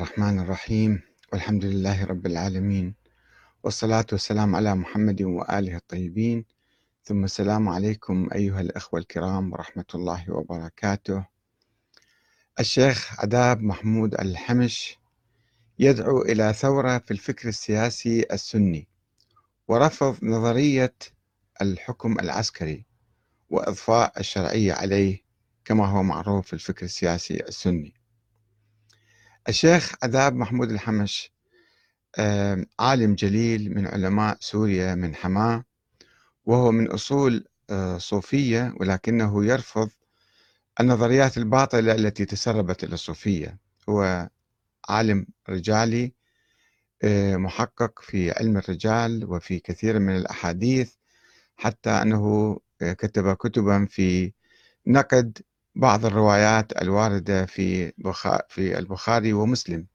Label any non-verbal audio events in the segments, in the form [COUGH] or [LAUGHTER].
الرحمن الرحيم. والحمد لله رب العالمين. والصلاة والسلام على محمد وآله الطيبين. ثم السلام عليكم أيها الأخوة الكرام ورحمة الله وبركاته. الشيخ عذاب محمود الحمش يدعو إلى ثورة في الفكر السياسي السني ورفض نظرية الحكم العسكري وإضفاء الشرعية عليه كما هو معروف في الفكر السياسي السني. الشيخ عذاب محمود الحمش عالم جليل من علماء سوريا من حماه وهو من أصول آه، صوفية ولكنه يرفض النظريات الباطلة التي تسربت إلى الصوفية. هو عالم رجالي آه، محقق في علم الرجال وفي كثير من الأحاديث حتى أنه آه، كتب كتبا في نقد بعض الروايات الواردة في في البخاري ومسلم.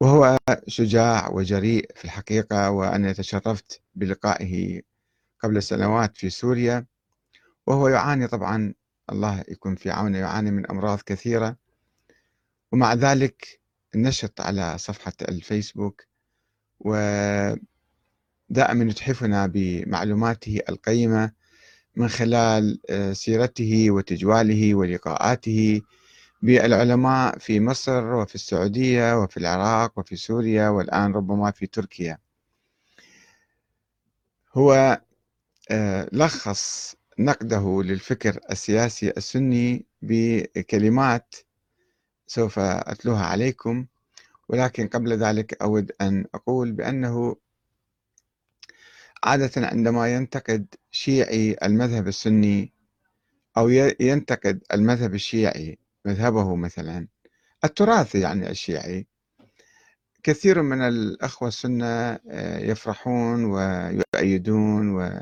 وهو شجاع وجريء في الحقيقة وأنا تشرفت بلقائه قبل سنوات في سوريا. وهو يعاني طبعا الله يكون في عونه يعاني من أمراض كثيرة. ومع ذلك نشط على صفحة الفيسبوك ودائما يتحفنا بمعلوماته القيمة. من خلال آه، سيرته وتجواله ولقاءاته بالعلماء في مصر وفي السعودية وفي العراق وفي سوريا والآن ربما في تركيا. هو آه، لخص نقده للفكر السياسي السني بكلمات سوف أتلوها عليكم ولكن قبل ذلك أود أن أقول بأنه عادة عندما ينتقد شيعي المذهب السني أو ينتقد المذهب الشيعي مذهبه مثلا. التراث يعني الشيعي. كثير من الأخوة السنة آه، يفرحون ويؤيدون و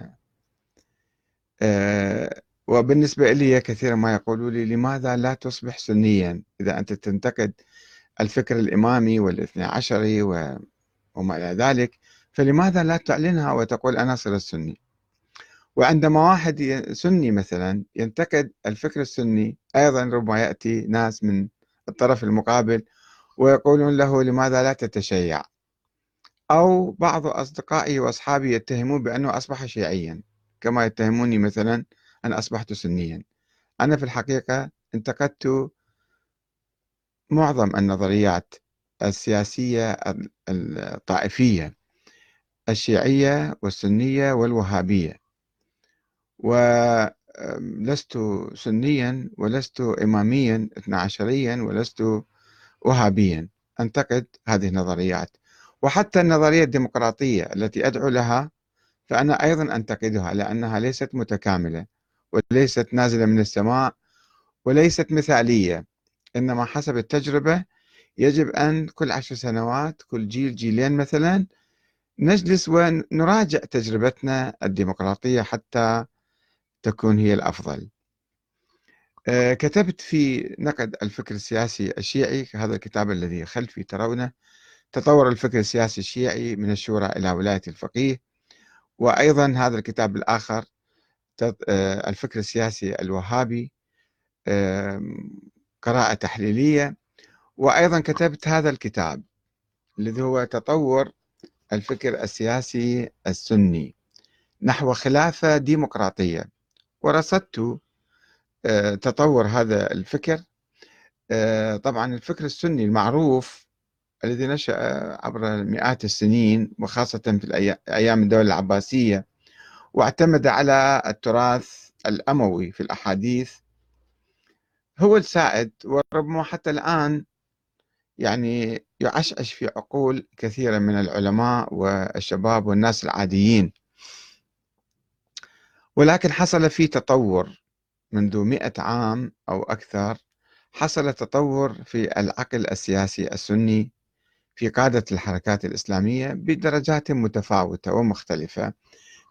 آه، وبالنسبة لي كثيرا ما يقولوا لي لماذا لا تصبح سنيا؟ إذا أنت تنتقد الفكر الإمامي والاثنى عشري وما إلى ذلك فلماذا لا تعلنها وتقول أنا صرت سني؟ وعندما واحد سني مثلا ينتقد الفكر السني أيضا ربما يأتي ناس من الطرف المقابل ويقولون له لماذا لا تتشيع؟ أو بعض أصدقائي وأصحابي يتهمون بأنه أصبح شيعيا كما يتهموني مثلا أن أصبحت سنيا. أنا في الحقيقة انتقدت معظم النظريات السياسية الطائفية الشيعية والسنية والوهابية. ولست سنيا ولست إماميا اثنا عشريا ولست وهابيا. أنتقد هذه النظريات. وحتى النظرية الديمقراطية التي أدعو لها فأنا أيضا أنتقدها لأنها ليست متكاملة وليست نازلة من السماء وليست مثالية. إنما حسب التجربة يجب أن كل عشر سنوات كل جيل جيلين مثلا نجلس ونراجع تجربتنا الديمقراطية حتى تكون هي الأفضل. آه، كتبت في نقد الفكر السياسي الشيعي هذا الكتاب الذي خلفي ترونه تطور الفكر السياسي الشيعي من الشورى إلى ولاية الفقيه وأيضا هذا الكتاب الآخر آه، الفكر السياسي الوهابي قراءة تحليلية وأيضا كتبت هذا الكتاب الذي هو تطور الفكر السياسي السني نحو خلافة ديمقراطية. ورصدت آه، تطور هذا الفكر. آه، طبعا الفكر السني المعروف الذي نشأ عبر مئات السنين وخاصة في أيام الدولة العباسية واعتمد على التراث الأموي في الأحاديث. هو السائد وربما حتى الآن يعني يعشعش في عقول كثيرة من العلماء والشباب والناس العاديين. ولكن حصل في تطور منذ مئة عام أو أكثر. حصل تطور في العقل السياسي السني في قادة الحركات الإسلامية بدرجات متفاوتة ومختلفة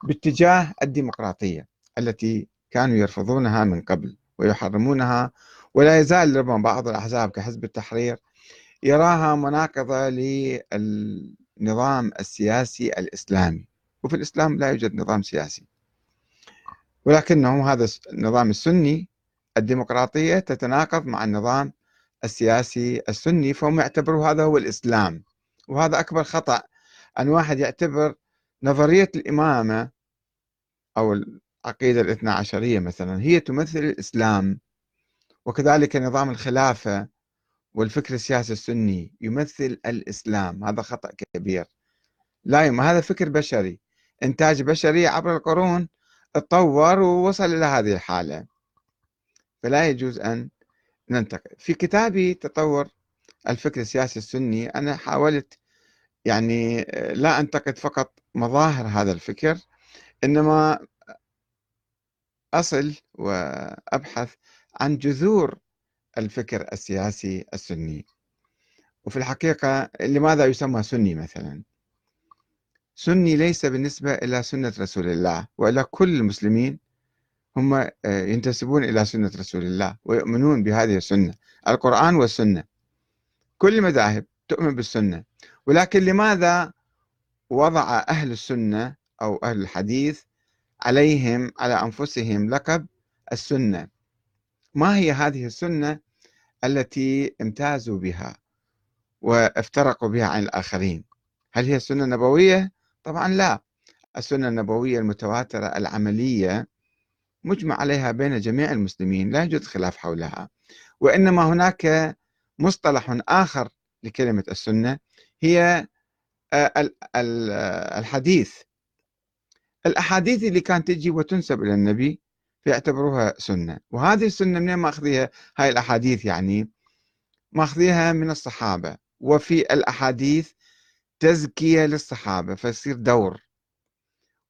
باتجاه الديمقراطية التي كانوا يرفضونها من قبل ويحرمونها ولا يزال ربما بعض الأحزاب كحزب التحرير يراها مناقضة للنظام السياسي الإسلامي. وفي الإسلام لا يوجد نظام سياسي. ولكنه هذا النظام السني الديمقراطية تتناقض مع النظام السياسي السني فهم يعتبروا هذا هو الإسلام. وهذا أكبر خطأ. أن واحد يعتبر نظرية الإمامة أو العقيدة الاثنى عشرية مثلا هي تمثل الإسلام. وكذلك نظام الخلافة والفكر السياسي السني يمثل الإسلام. هذا خطأ كبير. لا يما هذا فكر بشري. إنتاج بشري عبر القرون تطور ووصل إلى هذه الحالة. فلا يجوز أن ننتقد. في كتابي تطور الفكر السياسي السني أنا حاولت يعني لا أنتقد فقط مظاهر هذا الفكر إنما أصل وأبحث عن جذور الفكر السياسي السني. وفي الحقيقة لماذا يسمى سني مثلا؟ سني ليس بالنسبة إلى سنة رسول الله وإلى كل المسلمين هم آه، ينتسبون إلى سنة رسول الله ويؤمنون بهذه السنة القرآن والسنة كل المذاهب تؤمن بالسنة ولكن لماذا وضع أهل السنة أو أهل الحديث عليهم على أنفسهم لقب السنة ما هي هذه السنة التي امتازوا بها وافترقوا بها عن الآخرين هل هي السنة النبوية؟ طبعا لا. السنة النبوية المتواترة العملية مجمع عليها بين جميع المسلمين لا يوجد خلاف حولها. وإنما هناك مصطلح آخر لكلمة السنة هي آه، الحديث. الأحاديث اللي كانت تجي وتنسب إلى النبي فيعتبروها سنة. وهذه السنة منين ماخذيها هاي الأحاديث يعني. ماخذيها من الصحابة. وفي الأحاديث تزكية للصحابة فيصير دور.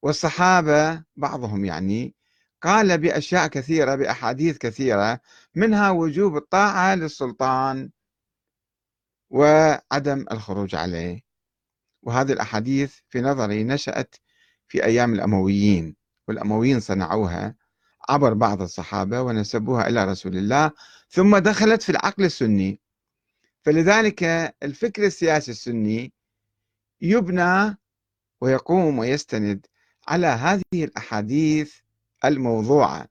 والصحابة بعضهم يعني قال بأشياء كثيرة بأحاديث كثيرة منها وجوب الطاعة للسلطان وعدم الخروج عليه. وهذه الأحاديث في نظري نشأت في أيام الأمويين والأمويين صنعوها عبر بعض الصحابة ونسبوها إلى رسول الله ثم دخلت في العقل السني. فلذلك الفكر السياسي السني يبنى ويقوم ويستند على هذه الأحاديث الموضوعة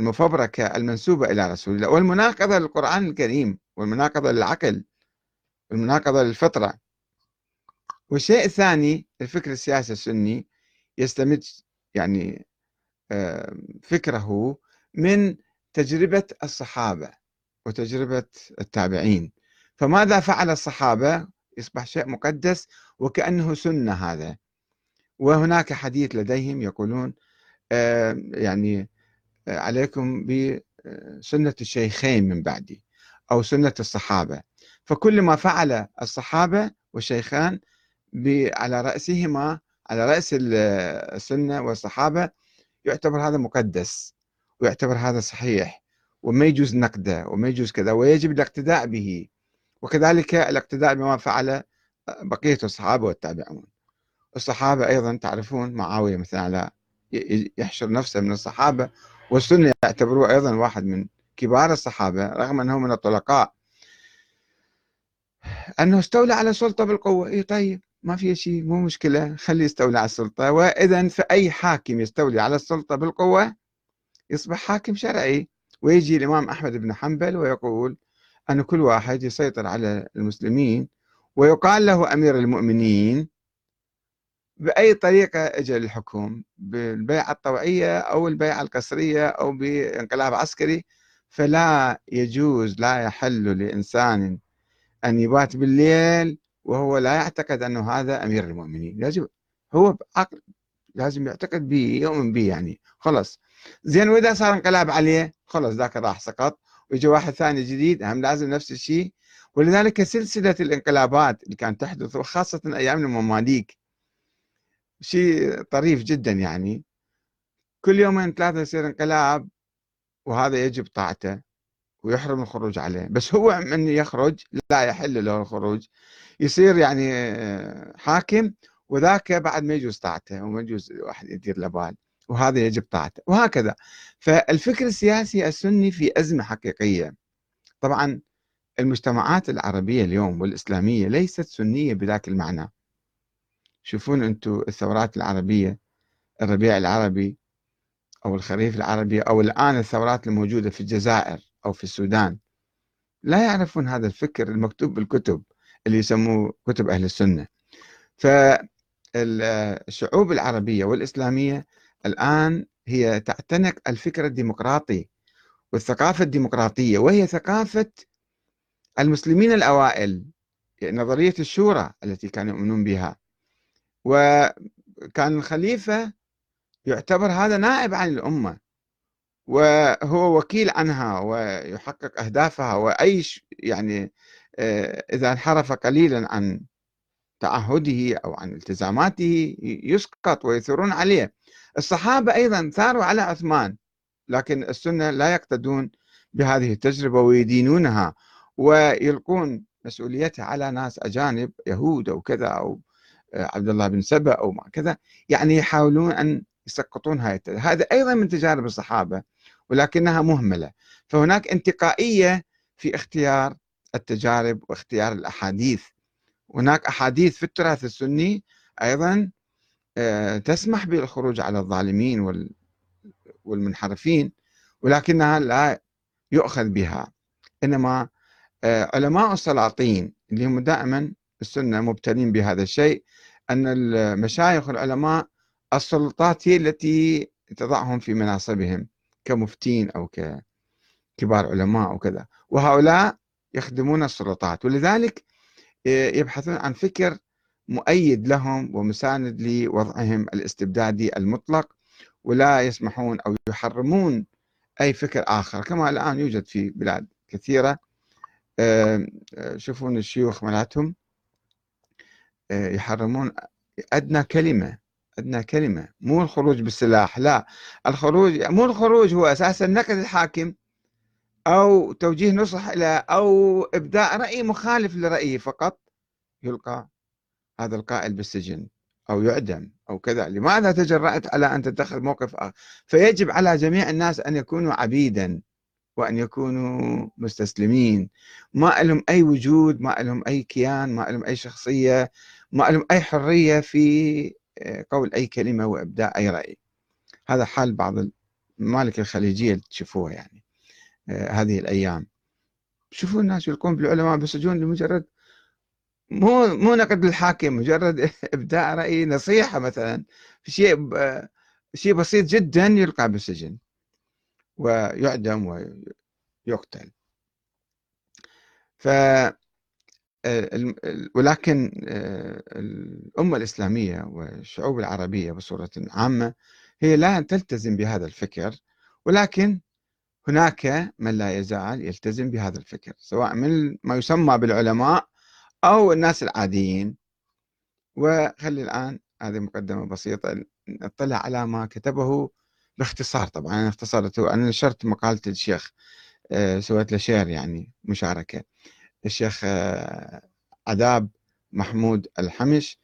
المفبركة المنسوبة إلى رسول الله والمناقضة للقرآن الكريم والمناقضة للعقل والمناقضة للفطرة. والشيء الثاني الفكر السياسي السني يستمد يعني فكره من تجربة الصحابة وتجربة التابعين. فماذا فعل الصحابة؟ يصبح شيء مقدس وكأنه سنة هذا. وهناك حديث لديهم يقولون يعني عليكم بسنة الشيخين من بعدي أو سنة الصحابة. فكل ما فعل الصحابة والشيخان على رأسهما على رأس السنة والصحابة يعتبر هذا مقدس ويعتبر هذا صحيح وما يجوز نقده وما يجوز كذا ويجب الاقتداء به. وكذلك الاقتداء بما فعل بقية الصحابة والتابعون. الصحابة أيضا تعرفون معاوية مثلا على يحشر نفسه من الصحابة والسنة يعتبروه أيضا واحد من كبار الصحابة رغم أنه من الطلقاء. أنه استولى على السلطة بالقوة. إيه طيب ما في شيء مو مشكلة خليه يستولي على السلطة. وإذا فأي حاكم يستولي على السلطة بالقوة يصبح حاكم شرعي. ويجي الإمام أحمد بن حنبل ويقول أن كل واحد يسيطر على المسلمين ويقال له أمير المؤمنين بأي طريقة اجى للحكم بالبيعة الطوعية أو البيعة القسرية أو بانقلاب عسكري فلا يجوز لا يحل لإنسان أن يبات بالليل وهو لا يعتقد أنه هذا أمير المؤمنين. لازم هو عقل لازم يعتقد به يؤمن به يعني خلص زين وإذا صار انقلاب عليه خلص ذاك راح سقط. ويجي واحد ثاني جديد هم لازم نفس الشيء. ولذلك سلسلة الانقلابات اللي كانت تحدث وخاصة أيام المماليك شيء طريف جدا يعني. كل يومين ثلاثة يصير انقلاب وهذا يجب طاعته ويحرم الخروج عليه. بس هو من يخرج لا يحل له الخروج. يصير يعني حاكم وذاك بعد ما يجوز طاعته وما يجوز واحد يدير له بال. وهذا يجب طاعته وهكذا. فالفكر السياسي السني في أزمة حقيقية. طبعا المجتمعات العربية اليوم والإسلامية ليست سنية بذاك المعنى. شوفون أنتم الثورات العربية الربيع العربي أو الخريف العربي أو الآن الثورات الموجودة في الجزائر أو في السودان لا يعرفون هذا الفكر المكتوب بالكتب اللي يسموه كتب أهل السنة. فالشعوب العربية والإسلامية الآن هي تعتنق الفكر الديمقراطي والثقافة الديمقراطية وهي ثقافة المسلمين الأوائل يعني نظرية الشورى التي كانوا يؤمنون بها. وكان الخليفة يعتبر هذا نائب عن الأمة وهو وكيل عنها ويحقق أهدافها وأي يعني آه، إذا انحرف قليلا عن تعهده أو عن التزاماته يسقط ويثورون عليه. الصحابة أيضا ثاروا على عثمان لكن السنة لا يقتدون بهذه التجربة ويدينونها ويلقون مسؤوليتها على ناس أجانب يهود أو كذا أو آه، عبد الله بن سبأ أو كذا يعني يحاولون أن يسقطون هاي هذا أيضا من تجارب الصحابة ولكنها مهملة. فهناك انتقائية في اختيار التجارب واختيار الأحاديث. هناك أحاديث في التراث السني أيضا تسمح بالخروج على الظالمين والمنحرفين ولكنها لا يؤخذ بها. إنما آه، علماء السلاطين اللي هم دائما السنة مبتلين بهذا الشيء أن المشايخ والعلماء السلطات هي التي تضعهم في مناصبهم كمفتين أو ككبار علماء وكذا. وهؤلاء يخدمون السلطات ولذلك آه، يبحثون عن فكر مؤيد لهم ومساند لوضعهم الاستبدادي المطلق ولا يسمحون أو يحرمون أي فكر آخر. كما الآن يوجد في بلاد كثيرة آه، شوفون الشيوخ مالتهم آه، يحرمون أدنى كلمة أدنى كلمة مو الخروج بالسلاح لا. الخروج مو الخروج هو أساسا نقد الحاكم أو توجيه نصح له أو إبداء رأي مخالف لرأيه فقط يلقى هذا القائل بالسجن أو يعدم أو كذا لماذا تجرأت على أن تتخذ موقف آخر؟ فيجب على جميع الناس أن يكونوا عبيدا وأن يكونوا مستسلمين. ما لهم أي وجود ما لهم أي كيان ما لهم أي شخصية ما لهم أي حرية في آه، قول أي كلمة وإبداء أي رأي. هذا حال بعض الممالك الخليجية اللي تشوفوها يعني آه، هذه الأيام. شوفوا الناس يلقون بالعلماء بالسجون لمجرد مو مو نقد الحاكم مجرد [LAUGHS] ابداء رأي نصيحة مثلا. في شيء شيء بسيط جدا يلقى بالسجن ويعدم ويقتل. ف ولكن الأمة الإسلامية والشعوب العربية بصورة عامة هي لا تلتزم بهذا الفكر ولكن هناك من لا يزال يلتزم بهذا الفكر سواء من ما يسمى بالعلماء أو الناس العاديين. وخلي الآن هذه مقدمة بسيطة نطلع على ما كتبه باختصار طبعا. أنا اختصرته أنا نشرت مقالة الشيخ آه، سويت له شير يعني مشاركة. الشيخ آه، عذاب محمود الحمش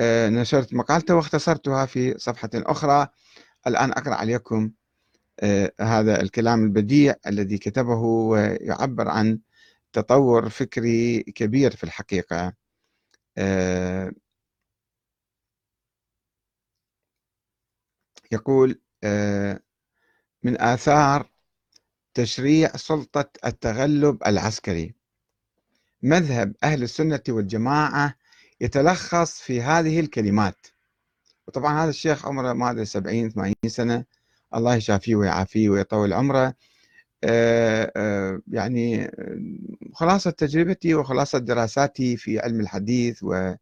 آه، نشرت مقالته واختصرتها في صفحة أخرى. الآن أقرأ عليكم هذا الكلام البديع الذي كتبه ويعبر عن تطور فكري كبير في الحقيقة. آه، يقول آه، من آثار تشريع سلطة التغلب العسكري. مذهب أهل السنة والجماعة يتلخص في هذه الكلمات. وطبعا هذا الشيخ عمره ما أدري 70 80 سنة. الله يشافيه ويعافيه ويطول عمره. يعني آه، خلاصة تجربتي وخلاصة دراساتي في علم الحديث و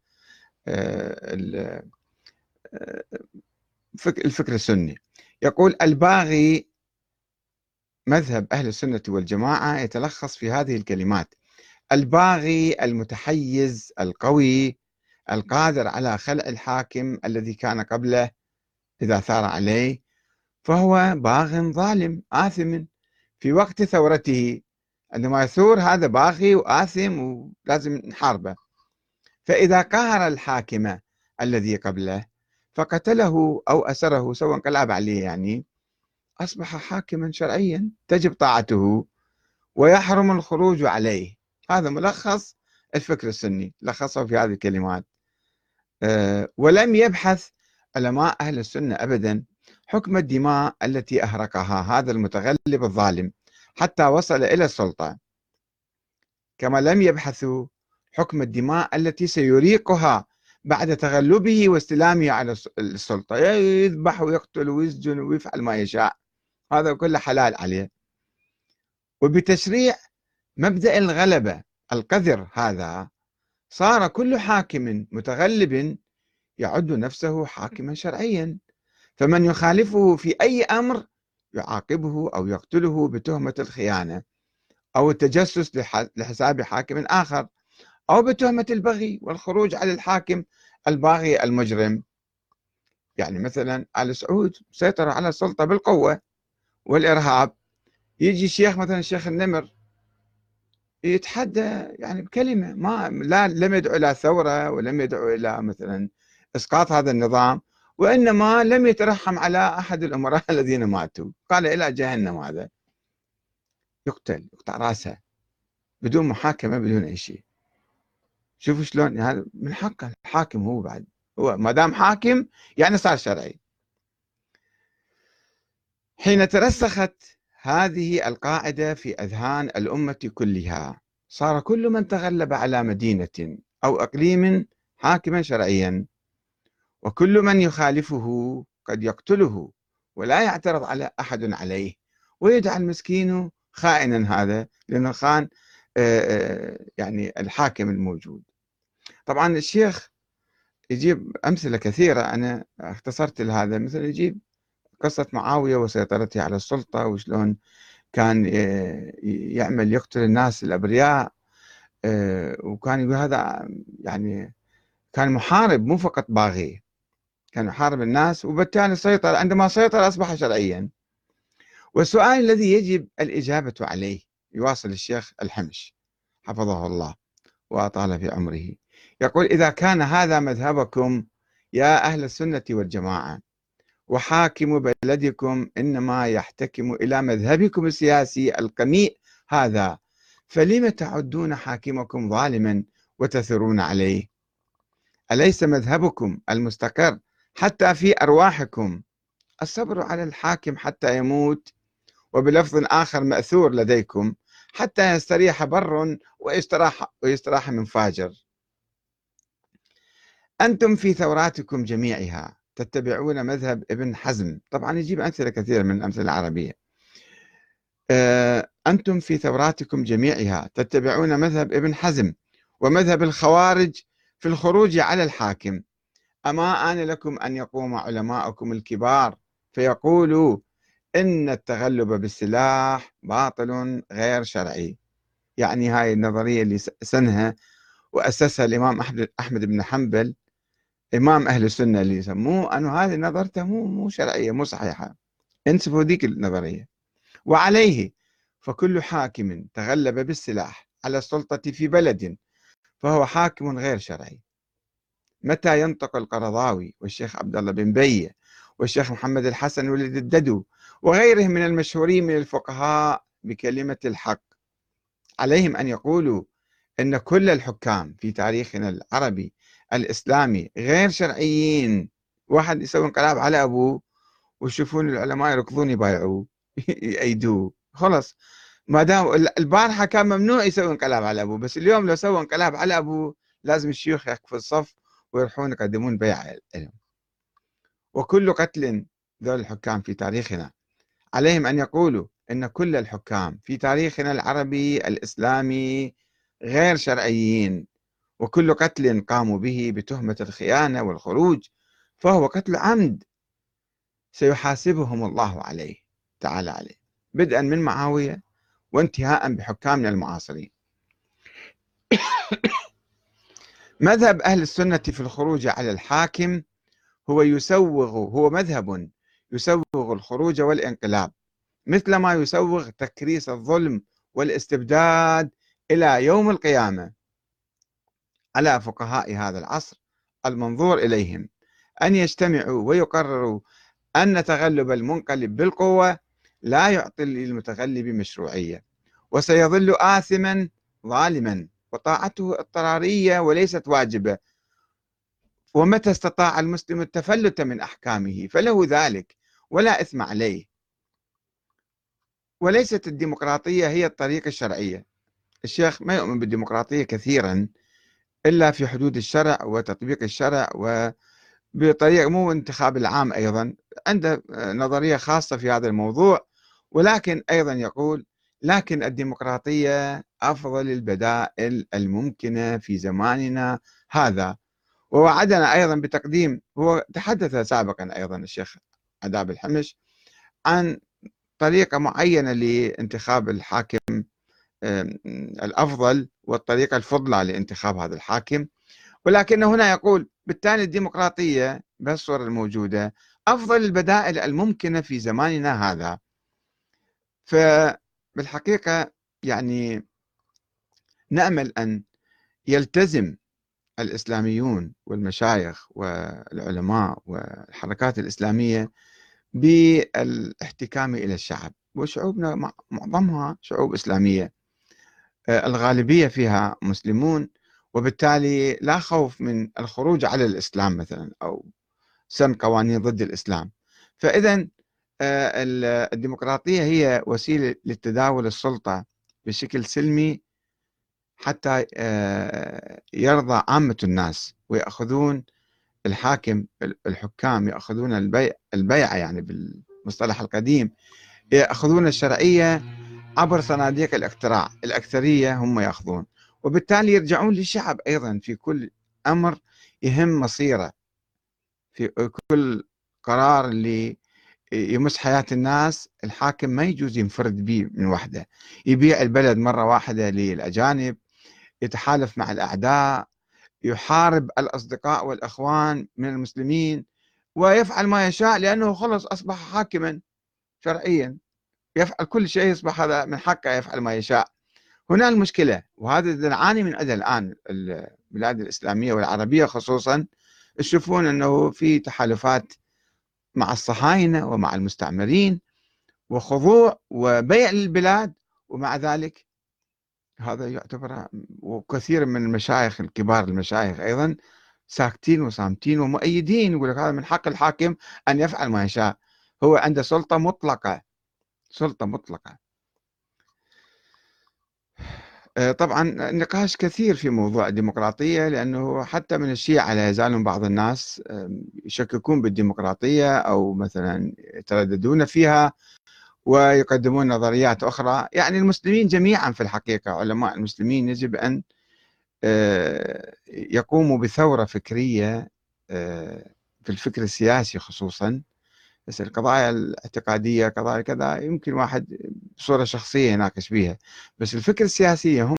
الفكر السني. يقول الباغي مذهب أهل السنة والجماعة يتلخص في هذه الكلمات الباغي المتحيز القوي القادر على خلع الحاكم الذي كان قبله إذا ثار عليه فهو باغ ظالم آثم في وقت ثورته. عندما يثور هذا باغي وآثم ولازم نحاربه. فإذا قهر الحاكم الذي قبله فقتله أو أسره سواء انقلب عليه يعني أصبح حاكما شرعيا تجب طاعته ويحرم الخروج عليه. هذا ملخص الفكر السني لخصه في هذه الكلمات. أه ولم يبحث علماء أهل السنة أبدا حكم الدماء التي أهرقها هذا المتغلب الظالم حتى وصل إلى السلطة. كما لم يبحثوا حكم الدماء التي سيريقها بعد تغلبه واستلامه على السلطة. يذبح ويقتل ويسجن ويفعل ما يشاء. هذا كله حلال عليه. وبتشريع مبدأ الغلبة القذر هذا صار كل حاكم متغلب يعد نفسه حاكما شرعيا. فمن يخالفه في أي أمر يعاقبه أو يقتله بتهمة الخيانة أو التجسس لحساب حاكم آخر أو بتهمة البغي والخروج على الحاكم الباغي المجرم. يعني مثلا آل سعود سيطر على السلطة بالقوة والإرهاب. يجي شيخ مثلا الشيخ النمر يتحدى يعني بكلمة ما لا لم يدعو إلى ثورة ولم يدعو إلى مثلا إسقاط هذا النظام. وإنما لم يترحم على أحد الأمراء [LAUGHS] الذين ماتوا. قال إلى جهنم هذا. يقتل يقطع رأسه بدون محاكمة بدون أي شيء. شوفوا شلون هذا من حقه الحاكم هو بعد. هو ما دام حاكم يعني صار شرعي. حين ترسخت هذه القاعدة في أذهان الأمة كلها صار كل من تغلب على مدينة أو إقليم حاكما شرعيا. وكل من يخالفه قد يقتله ولا يعترض على أحد عليه. ويدعى المسكين خائنا هذا لأنه خان يعني الحاكم الموجود. طبعا الشيخ يجيب أمثلة كثيرة. أنا اختصرت لهذا مثل يجيب قصة معاوية وسيطرته على السلطة وشلون كان يعمل يقتل الناس الأبرياء وكان يقول هذا يعني كان محارب مو فقط باغي. كان يحارب الناس وبالتالي سيطر عندما سيطر أصبح شرعيا. والسؤال الذي يجب الإجابة عليه يواصل الشيخ الحمش حفظه الله وأطال في عمره. يقول إذا كان هذا مذهبكم يا أهل السنة والجماعة وحاكم بلدكم إنما يحتكم إلى مذهبكم السياسي القميء هذا فلم تعدون حاكمكم ظالما وتثرون عليه؟ أليس مذهبكم المستقر حتى في أرواحكم. الصبر على الحاكم حتى يموت وبلفظ آخر مأثور لديكم حتى يستريح بر ويستراح, ويستراح من فاجر. أنتم في ثوراتكم جميعها تتبعون مذهب ابن حزم. طبعا يجيب أمثلة كثيرة من الأمثلة العربية. آه، أنتم في ثوراتكم جميعها تتبعون مذهب ابن حزم ومذهب الخوارج في الخروج على الحاكم. أما آن لكم أن يقوم علماءكم الكبار فيقولوا إن التغلب بالسلاح باطل غير شرعي. يعني هاي النظرية اللي سنها وأسسها الإمام أحمد بن حنبل إمام أهل السنة اللي يسموه أنه هذه نظرته مو مو شرعية مو صحيحة. انسفوا ذيك النظرية. وعليه فكل حاكم تغلب بالسلاح على السلطة في بلد فهو حاكم غير شرعي. متى ينطق القرضاوي والشيخ عبد الله بن بيه والشيخ محمد الحسن ولد الددو وغيرهم من المشهورين من الفقهاء بكلمة الحق؟ عليهم أن يقولوا أن كل الحكام في تاريخنا العربي الإسلامي غير شرعيين. واحد يسوي انقلاب على أبوه ويشوفون العلماء يركضون يبايعوه [LAUGHS] يأيدوه. خلص ما دام البارحة كان ممنوع يسوي انقلاب على أبوه بس اليوم لو سوى انقلاب على أبوه لازم الشيوخ يقفوا الصف ويروحون يقدمون بيعة لهم. وكل قتل ذول الحكام في تاريخنا عليهم أن يقولوا أن كل الحكام في تاريخنا العربي الإسلامي غير شرعيين وكل قتل قاموا به بتهمة الخيانة والخروج فهو قتل عمد سيحاسبهم الله عليه تعالى عليه بدءا من معاوية وانتهاء بحكامنا المعاصرين. مذهب أهل السنة في الخروج على الحاكم هو يسوغ هو مذهب يسوغ الخروج والانقلاب مثل ما يسوغ تكريس الظلم والاستبداد إلى يوم القيامة. على فقهاء هذا العصر المنظور إليهم أن يجتمعوا ويقرروا أن تغلب المنقلب بالقوة لا يعطي للمتغلب مشروعية وسيظل آثما ظالما. وطاعته اضطرارية وليست واجبة. ومتى استطاع المسلم التفلت من أحكامه؟ فله ذلك ولا إثم عليه. وليست الديمقراطية هي الطريقة الشرعية. الشيخ ما يؤمن بالديمقراطية كثيرا إلا في حدود الشرع وتطبيق الشرع وبطريقة مو انتخاب العام أيضا عنده نظرية خاصة في هذا الموضوع. ولكن أيضا يقول لكن الديمقراطية أفضل البدائل الممكنة في زماننا هذا. ووعدنا أيضا بتقديم هو تحدث سابقا أيضا الشيخ عذاب الحمش عن طريقة معينة لانتخاب الحاكم الأفضل والطريقة الفضلى لانتخاب هذا الحاكم. ولكن هنا يقول بالتالي الديمقراطية بالصورة الموجودة أفضل البدائل الممكنة في زماننا هذا. فبالحقيقة يعني نأمل أن يلتزم الإسلاميون والمشايخ والعلماء والحركات الإسلامية بالاحتكام إلى الشعب وشعوبنا معظمها شعوب إسلامية. آه، الغالبية فيها مسلمون وبالتالي لا خوف من الخروج على الإسلام مثلا أو سن قوانين ضد الإسلام. فإذا آه، الديمقراطية هي وسيلة لتداول السلطة بشكل سلمي حتى آه، يرضى عامة الناس ويأخذون الحاكم الحكام يأخذون البيع البيعة يعني بالمصطلح القديم يأخذون الشرعية عبر صناديق الاقتراع الأكثرية هم يأخذون. وبالتالي يرجعون للشعب أيضا في كل أمر يهم مصيره في كل قرار اللي يمس حياة الناس الحاكم ما يجوز ينفرد به من وحده. يبيع البلد مرة واحدة للأجانب يتحالف مع الأعداء يحارب الأصدقاء والأخوان من المسلمين ويفعل ما يشاء لأنه خلص أصبح حاكما شرعيا. يفعل كل شيء يصبح هذا من حقه يفعل ما يشاء. هنا المشكلة وهذا نعاني من أجل الآن البلاد الإسلامية والعربية خصوصا تشوفون أنه في تحالفات مع الصهاينة ومع المستعمرين وخضوع وبيع للبلاد ومع ذلك هذا يعتبر وكثير من المشايخ الكبار المشايخ أيضا ساكتين وصامتين ومؤيدين يقول لك هذا من حق الحاكم أن يفعل ما يشاء. هو عنده سلطة مطلقة سلطة مطلقة. آه، طبعا نقاش كثير في موضوع الديمقراطية لأنه حتى من الشيعة لا يزال بعض الناس يشككون بالديمقراطية أو مثلا يترددون فيها. ويقدمون نظريات أخرى. يعني المسلمين جميعا في الحقيقة علماء المسلمين يجب أن آه، يقوموا بثورة فكرية آه، في الفكر السياسي خصوصا. بس القضايا الاعتقادية قضايا كذا يمكن واحد بصورة شخصية يناقش بها بس الفكر السياسية هم